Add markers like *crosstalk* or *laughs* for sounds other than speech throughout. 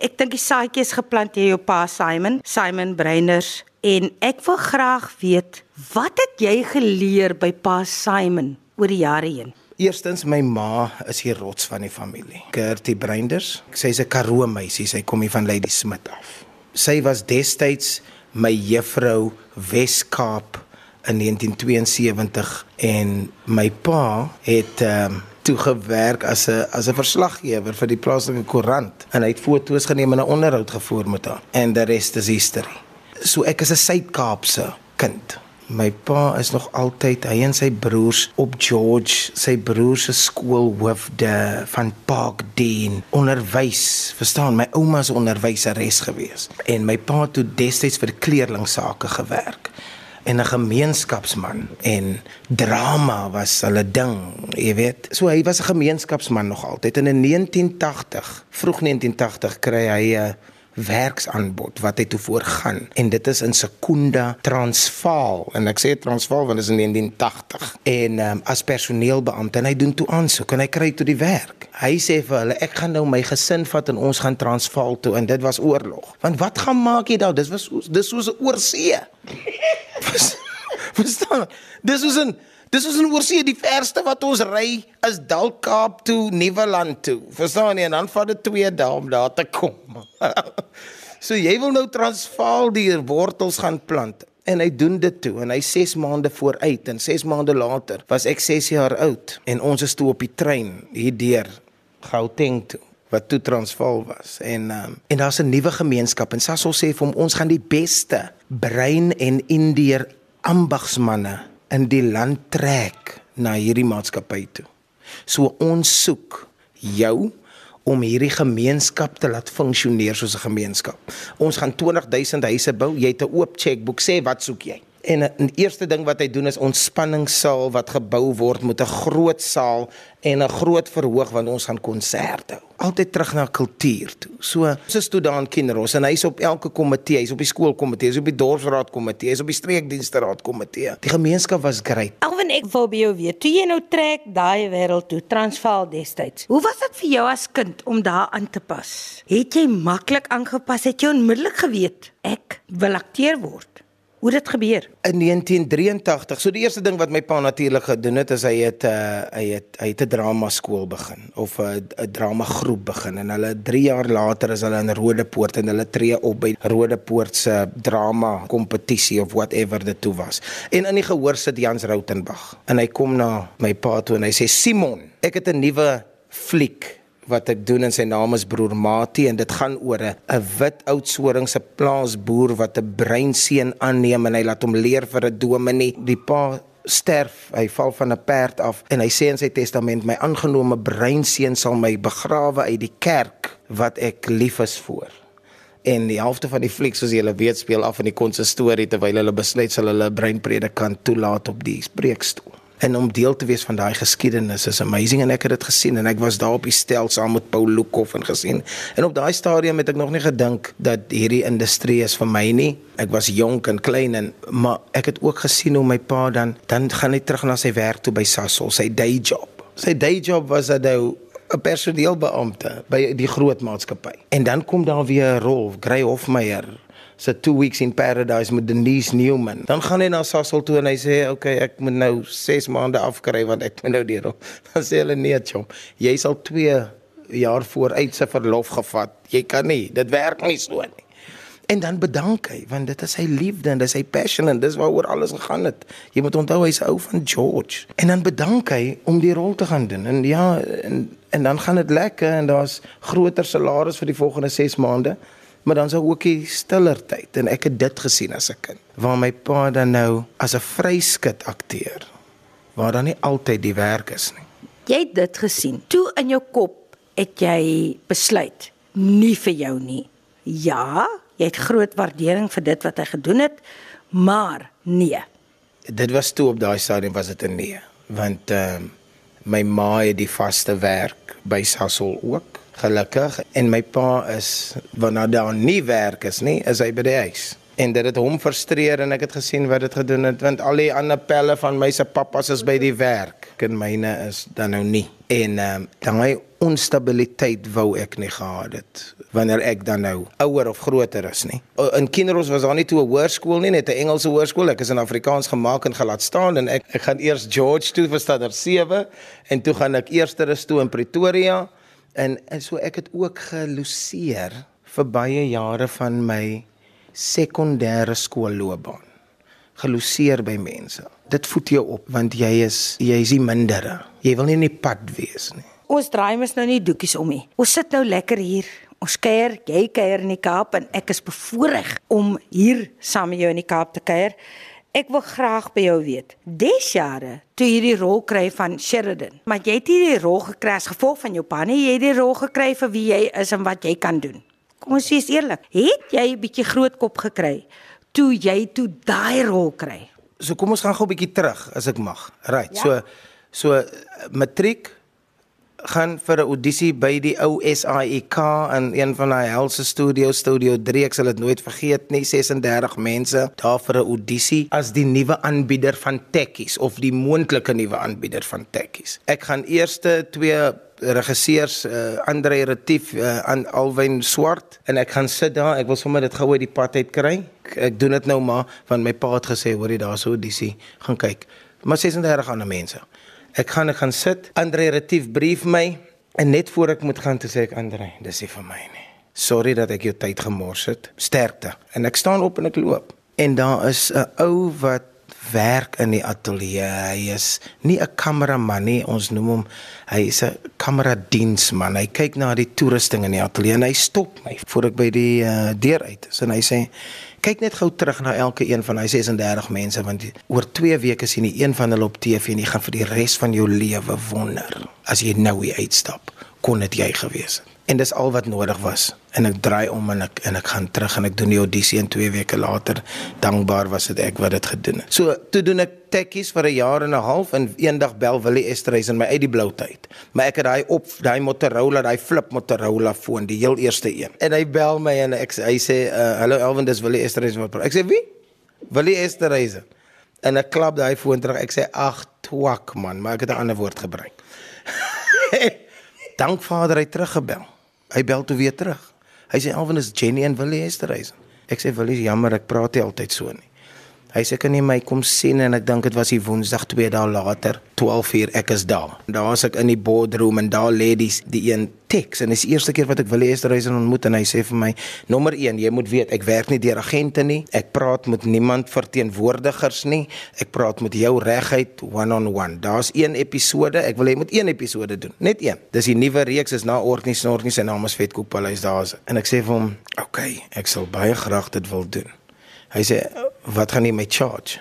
Ek dink die saadjie is geplant deur jou pa Simon, Simon Breiners en ek wil graag weet wat het jy geleer by pa Simon oor die jare heen? Eerstens my ma is die rots van die familie. Gertie Breinders. Sy's 'n Karoo meisie, sy kom hier van Lady Smith af. Sy was destyds my juffrou Weskaap in 1972 en my pa het ehm um, toe gewerk as 'n as 'n verslaggewer vir die plaaslike koerant en hy het foto's geneem en 'n onderhoud gevoer met haar en die res is history. So ek is 'n Suid-Kaapse kind. My pa is nog altyd hy en sy broers op George, sy broers se skoolhoofde van Parkdean onderwys. Verstaan, my ouma se onderwyseres gewees en my pa het toe destyds vir kleerlingsake gewerk en 'n gemeenskapsman en drama was hulle ding, jy weet. So hy was 'n gemeenskapsman nog altyd en in 1980, vroeg 1980 kry hy 'n werksaanbod wat hy toe voorgaan en dit is in Sekunda Transvaal en ek sê Transvaal want dit is in 1980 en um, as personeelbeampte en hy doen toe aansoek en hy kry toe die werk. Hy sê vir hulle ek gaan nou my gesin vat en ons gaan Transvaal toe en dit was oorlog. Want wat gaan maak jy daar? Dis was dis soos 'n oorsee. *laughs* Verstaan? Dis soos 'n Dis is 'n oorsee die verste wat ons ry is dalk Kaap toe, Nieuweland toe. Verstaan jy? En dan vat dit 2 dae om daar te kom. *laughs* so jy wil nou Transvaal die wortels gaan plant en hy doen dit toe en hy 6 maande vooruit en 6 maande later was ek 6 jaar oud en ons is toe op die trein hier deur Gauteng toe wat toe Transvaal was en um, en daar's 'n nuwe gemeenskap en Sasol sê vir hom ons gaan die beste brein en indeer ambagsmanne in die land trek na hierdie maatskappy toe. So ons soek jou om hierdie gemeenskap te laat funksioneer soos 'n gemeenskap. Ons gaan 20000 huise bou. Jy het 'n oop chequeboek. Sê wat soek jy? En 'n eerste ding wat hy doen is ontspanningssaal wat gebou word met 'n groot saal en 'n groot verhoog want ons gaan konserte hou. Altyd terug na kultuur toe. So, ons is toe daar in Kinross en hy's op elke komitee, hy's op die skoolkomitee, hy's op die dorpsraad komitee, hy's op die streekdienste raad komitee. Die gemeenskap was great. Alwen ek wil by jou weet, toe jy nou trek daai wêreld toe, Transvaal destyds. Hoe was dit vir jou as kind om daar aan te pas? Het jy maklik aangepas? Het jy onmiddellik geweet ek wil akteur word? Hoe dit gebeur? In 1983. So die eerste ding wat my pa natuurlik gedoen het is hy het uh, hy het hy het 'n drama skool begin of 'n 'n drama groep begin en hulle 3 jaar later is hulle in Rodepoort en hulle tree op by Rodepoort se drama kompetisie of whatever dit toe was. En in die gehoor sit Jans Rautenbach en hy kom na my pa toe en hy sê Simon, ek het 'n nuwe fliek wat ek doen en sy naam is broer Mati en dit gaan oor 'n wit oudsoring se plaasboer wat 'n breinseun aanneem en hy laat hom leer vir 'n dominee. Die pa sterf, hy val van 'n perd af en hy sê in sy testament my aangenome breinseun sal my begrawe uit die kerk wat ek lief is vir. En die helfte van die fliek soos julle weet speel af in die konsistorie terwyl hulle besluit sal hulle breinpredikant toelaat op die preekstoel en om deel te wees van daai geskiedenis is amazing en ek het dit gesien en ek was daar op die stel saam met Paul Lukhof en gesien. En op daai stadium het ek nog nie gedink dat hierdie industrie is vir my nie. Ek was jonk en klein en maar ek het ook gesien hoe my pa dan dan gaan hy terug na sy werk toe by Sasol sy day job. Sy day job was dat hy 'n personeelbeampte by die groot maatskappy en dan kom daar weer 'n rol Grey Hofmeyer se 2 weeks in paradise met Denise Newman. Dan gaan hy na Sasol toe en hy sê, "Oké, okay, ek moet nou 6 maande afkry want ek moet nou deur." *laughs* Dan sê hulle, "Nee, chom, jy sal 2 jaar vooruit se verlof gevat. Jy kan nie. Dit werk nie so nie." En dan bedank hy want dit is sy liefde en dis sy passion en dis waaroor alles gegaan het. Jy moet onthou hy's ou van George. En dan bedank hy om die rol te gaan doen. En ja, en, en dan gaan dit lekker en daar's groter salaris vir die volgende 6 maande maar dan sou ook die stiller tyd en ek het dit gesien as 'n kind waar my pa dan nou as 'n vryskut akteur waar dan nie altyd die werk is nie. Jy het dit gesien. Toe in jou kop het jy besluit nie vir jou nie. Ja jy het groot waardering vir dit wat hy gedoen het maar nee. Dit was toe op daai stadium was dit 'n nee want ehm uh, my ma het die vaste werk by Sasol ook gelukkig en my pa is wanneer daar nie werk is nie, is hy by die huis. en dit het hom frustreer en ek het gesien wat dit gedoen het want al die ander pelle van my se pappas is by die werk en myne is dan nou nie en ehm um, daai onstabiliteit wou ek nie gehad het wanneer ek dan nou ouer of groter is nie. In Kinderhof was daar nie toe 'n hoërskool nie, net 'n Engelse hoërskool. Ek is in Afrikaans gemaak en gelaat staan en ek ek gaan eers George toe vir standaard 7 en toe gaan ek eersteres toe in Pretoria en, en so ek het ook geluseer vir baie jare van my sekondêre skoolloopbaan. Geluseer by mense. Dit voed jou op want jy is jy is nie minder. Jy wil nie in die pad wees nie. Ons draai mos nou nie doekies om nie. Ons sit nou lekker hier Ons kuier, jy kuier in die Kaap en ek is bevoorreg om hier saam met jou in die Kaap te kuier. Ek wil graag by jou weet. Des jare toe jy die rol kry van Sheridan, maar jy het hierdie rol gekry as gevolg van jou pa, nie jy het die rol gekry vir wie jy is en wat jy kan doen. Kom ons wees eerlik. Het jy 'n bietjie groot kop gekry toe jy toe daai rol kry? So kom ons gaan gou 'n bietjie terug as ek mag. Right. Ja. So so matriek gaan vir 'n audisie by die ou SAIK in een van daai helse studio studio 3 ek sal dit nooit vergeet nie. 36 mense daar vir 'n audisie as die nuwe aanbieder van tekkies of die moontlike nuwe aanbieder van tekkies. Ek gaan eerste twee regisseurs uh, Andre Retief uh, aan Alwyn Swart en ek gaan sit daar. Ek wil sommer dit gou uit die pad uit kry. Ek, ek doen dit nou maar want my pa het gesê hoor jy daar so audisie gaan kyk. Maar 36 ander mense Ek gaan ek gaan sit. Andre Retief brief my en net voor ek moet gaan toe sê ek Andre, dis nie vir my nie. Sorry dat ek jou tyd gemors het. Sterkte. En ek staan op en ek loop. En daar is 'n ou wat werk in die ateljee. Hy is nie 'n kameraman nie, ons noem hom hy is 'n kameradiensman. Hy kyk na die toerusting in die ateljee en hy stop my voor ek by die uh, deur uit is en hy sê kyk net gou terug na elke een van hy 36 mense want oor 2 weke sien jy een van hulle op TV en jy gaan vir die res van jou lewe wonder. As jy nou hier uitstap kon dit jy gewees het en dis al wat nodig was en ek draai om en ek en ek gaan terug en ek doen die audisie en 2 weke later dankbaar was dit ek wat dit gedoen het. So toe doen ek tekkies vir 'n jaar en 'n half en eendag bel Willie Esterhuis in my uit die blou tyd. Maar ek het daai op daai Motorola, daai flip Motorola foon, die heel eerste een. En hy bel my en ek hy sê uh, hallo Elvin dis Willie Esterhuis wat praat. Ek sê wie? Willie Esterhuis. En ek klap daai foon terug. Ek sê ag twak man, maar ek het 'n ander woord gebruik. *laughs* Dankvader hy teruggebel. Hy bel toe weer terug. Hy sê Alvin is Jenny en Willie Esterhuis. Ek sê Willie, jammer, ek praat nie altyd so nie. Hy sê kan jy my kom sien en ek dink dit was die Woensdag 2 dae later 12 uur ek is daar. Daar was ek in die boardroom en daar lê die die een teks en dis eerste keer wat ek Willie Esterhuis ontmoet en hy sê vir my nommer 1 jy moet weet ek werk nie deur agente nie. Ek praat met niemand verteenwoordigers nie. Ek praat met jou reguit one on one. Daar's een episode, ek wil hê jy moet een episode doen. Net een. Dis die nuwe reeks is na Orkney Snorkney se naam is Vetkoek Paleis daar's. En ek sê vir hom, "Oké, okay, ek sal baie graag dit wil doen." Hy sê, "Wat gaan jy my charge?"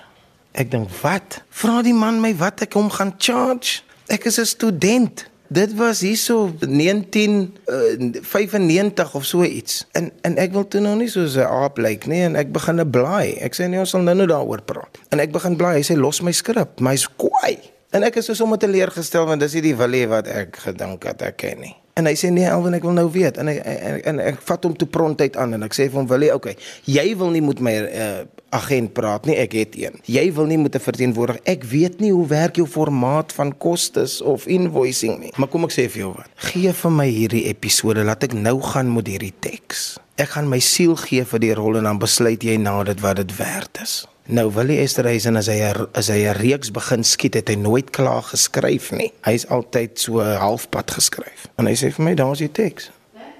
Ek dink, "Wat? Vra die man my wat ek hom gaan charge? Ek is 'n student." Dit was hierso 1995 uh, of so iets. En en ek wil toe nou nie soos 'n aap lyk nie en ek begin 'n blaai. Ek sê nee, ons sal nou-nou daaroor praat. En ek begin blaai. Hy sê los my skrip. My's kwaai. En ek is so sommer teleurgestel want dis nie die Willie wat ek gedink het ek ken nie. En hy sê nee, Alwin, ek wil nou weet. En hy en, en ek vat hom toe prontheid aan en ek sê vir hom, "Wil jy, okay, jy wil nie met my uh, agent praat nie, ek het een. Jy wil nie met 'n verteenwoordiger. Ek weet nie hoe werk jou formaat van kostes of invoicing nie. Maar kom ek sê vir jou wat. Gee vir my hierdie episode, laat ek nou gaan met hierdie teks. Ek gaan my siel gee vir die rol en dan besluit jy na dit wat dit werd is." Nou Willie Esterhuizen as hy as hy 'n reeks begin skiet het hy nooit klaar geskryf nie. Hy's altyd so halfpad geskryf. En hy sê vir my daar's die teks.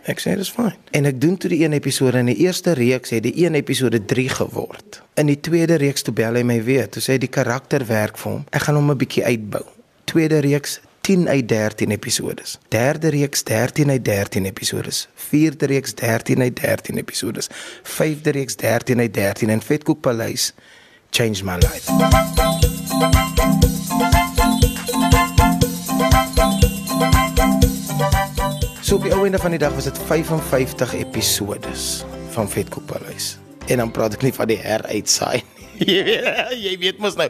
Ek sê dis fyn. En ek doen toe die een episode in die eerste reeks het die een episode 3 geword. In die tweede reeks toe bel hy my weer. Toe sê hy die karakter werk vir hom. Ek gaan hom 'n bietjie uitbou. Tweede reeks 10 uit 13 episodes. Derde reeks 13 uit 13 episodes. Vierde reeks 13 uit 13 episodes. Vyfde reeks 13 uit 13 en Vetkoek Paleis changed my life. So op die ou einde van die dag was dit 55 episodes van Vetkoek Paleis. En dan praat ek nie van die heruitsaai nie. *laughs* Jy weet mos nou.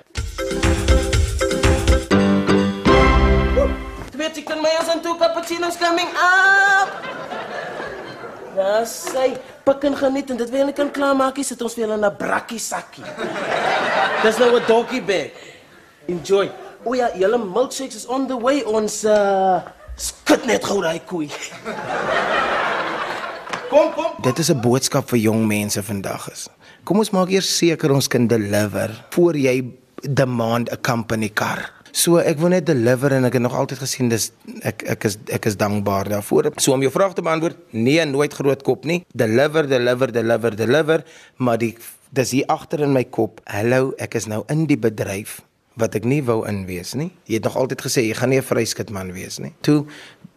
Twee chicken mayos and two cappuccinos coming up. Daar sê pik en geniet en dit wil jy kan klaarmaak, sit ons vir julle 'n brakkie sakkie. Dis nou 'n doggy bag. Enjoy. O ja, julle milkshakes is on the way ons uh skit net gou daai koei. Kom, kom. Dit is 'n boodskap vir jong mense vandag is. Kom ons maak eers seker ons kan deliver voor jy demand 'n company kar. So ek wil net deliver en ek het nog altyd gesien dis ek ek is ek is dankbaar daarvoor. So om jou vraag te beantwoord, nee, nooit groot kop nie. Deliver, deliver, deliver, deliver, maar die dis hier agter in my kop. Hallo, ek is nou in die bedryf wat ek nie wou inwees nie. Jy het nog altyd gesê jy gaan nie 'n vryskutman wees nie. Toe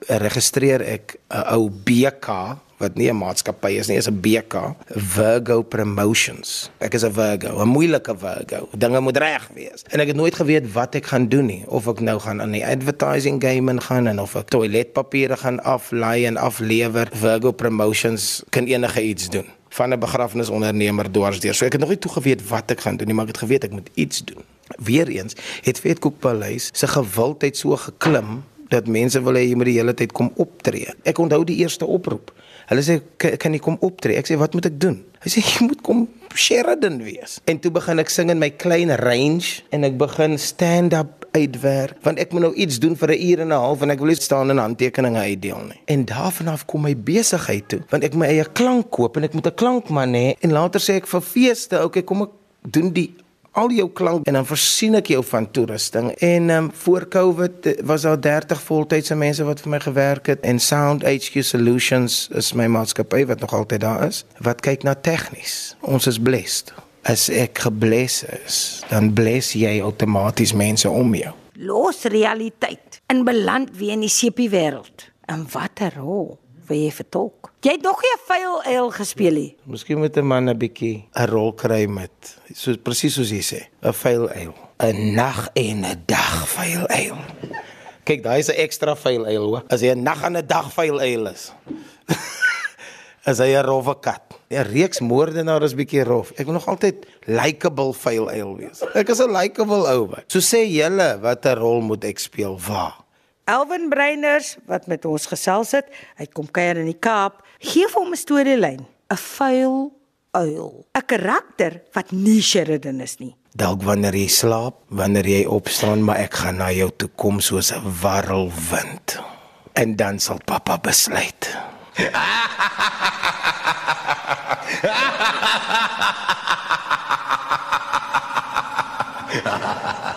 registreer ek 'n ou BK wat nie 'n maatskappy is nie, is 'n BK, Virgo Promotions. Ek is 'n Virgo, 'n moeilike Virgo. Dinge moet reg wees. En ek het nooit geweet wat ek gaan doen nie, of ek nou gaan aan die advertising game ingaan en of ek toiletpapiere gaan aflaai en aflewer. Virgo Promotions kan enige iets doen van 'n begrafnisondernemer dwarsdeur. So ek het nog nie toegeweet wat ek gaan doen nie, maar ek het geweet ek moet iets doen. Weereens het Vetkoek Paleis se gewildheid so geklim dat mense wil hê jy moet die hele tyd kom optree. Ek onthou die eerste oproep. Hulle sê kan jy kom optree? Ek sê wat moet ek doen? Hy sê jy moet kom Sheridan wees. En toe begin ek sing in my klein range en ek begin stand-up uitwerk want ek moet nou iets doen vir 'n uur en 'n half en ek wil nie staan en handtekeninge uitdeel nie. En daarvan af kom my besigheid toe want ek my eie klank koop en ek moet 'n klankman hê en later sê ek vir feeste, okay, kom ek doen die al jou klank en dan voorsien ek jou van toerusting. En um, voor Covid eh, was daar 30 voltydse mense wat vir my gewerk het en Sound HQ Solutions is my maatskappy wat nog altyd daar is wat kyk na tegnies ons is blessed. As ek gebless is dan bless jy outomaties mense om jou. Los realiteit. In beland weer in die sepie wêreld en watter rol wil jy vertolk Jy het nog nie 'n vuil eil gespeel nie. Miskien moet 'n man 'n bietjie 'n rol kry met so presies soos jy sê, 'n vuil eil. 'n Nag en 'n dag vuil eil. Kyk, daai is 'n ekstra vuil eil, hoor. As jy 'n nag en 'n dag vuil eil is. *laughs* as hy 'n rowwe kat. 'n Reeks moordenaar is bietjie rof. Ek wil nog altyd likeable vuil eil wees. Ek is 'n likeable ou. So sê julle watter rol moet ek speel? Waar? Elwin Breiners wat met ons gesels het, hy kom kuier in die Kaap, gee vir hom 'n storielyn, 'n vuil uil, 'n karakter wat nie Sheridan is nie. Dalk wanneer jy slaap, wanneer jy opstaan, maar ek gaan na jou toe kom soos 'n warrelwind. En dan sal pappa besluit. Ha ha ha ha ha!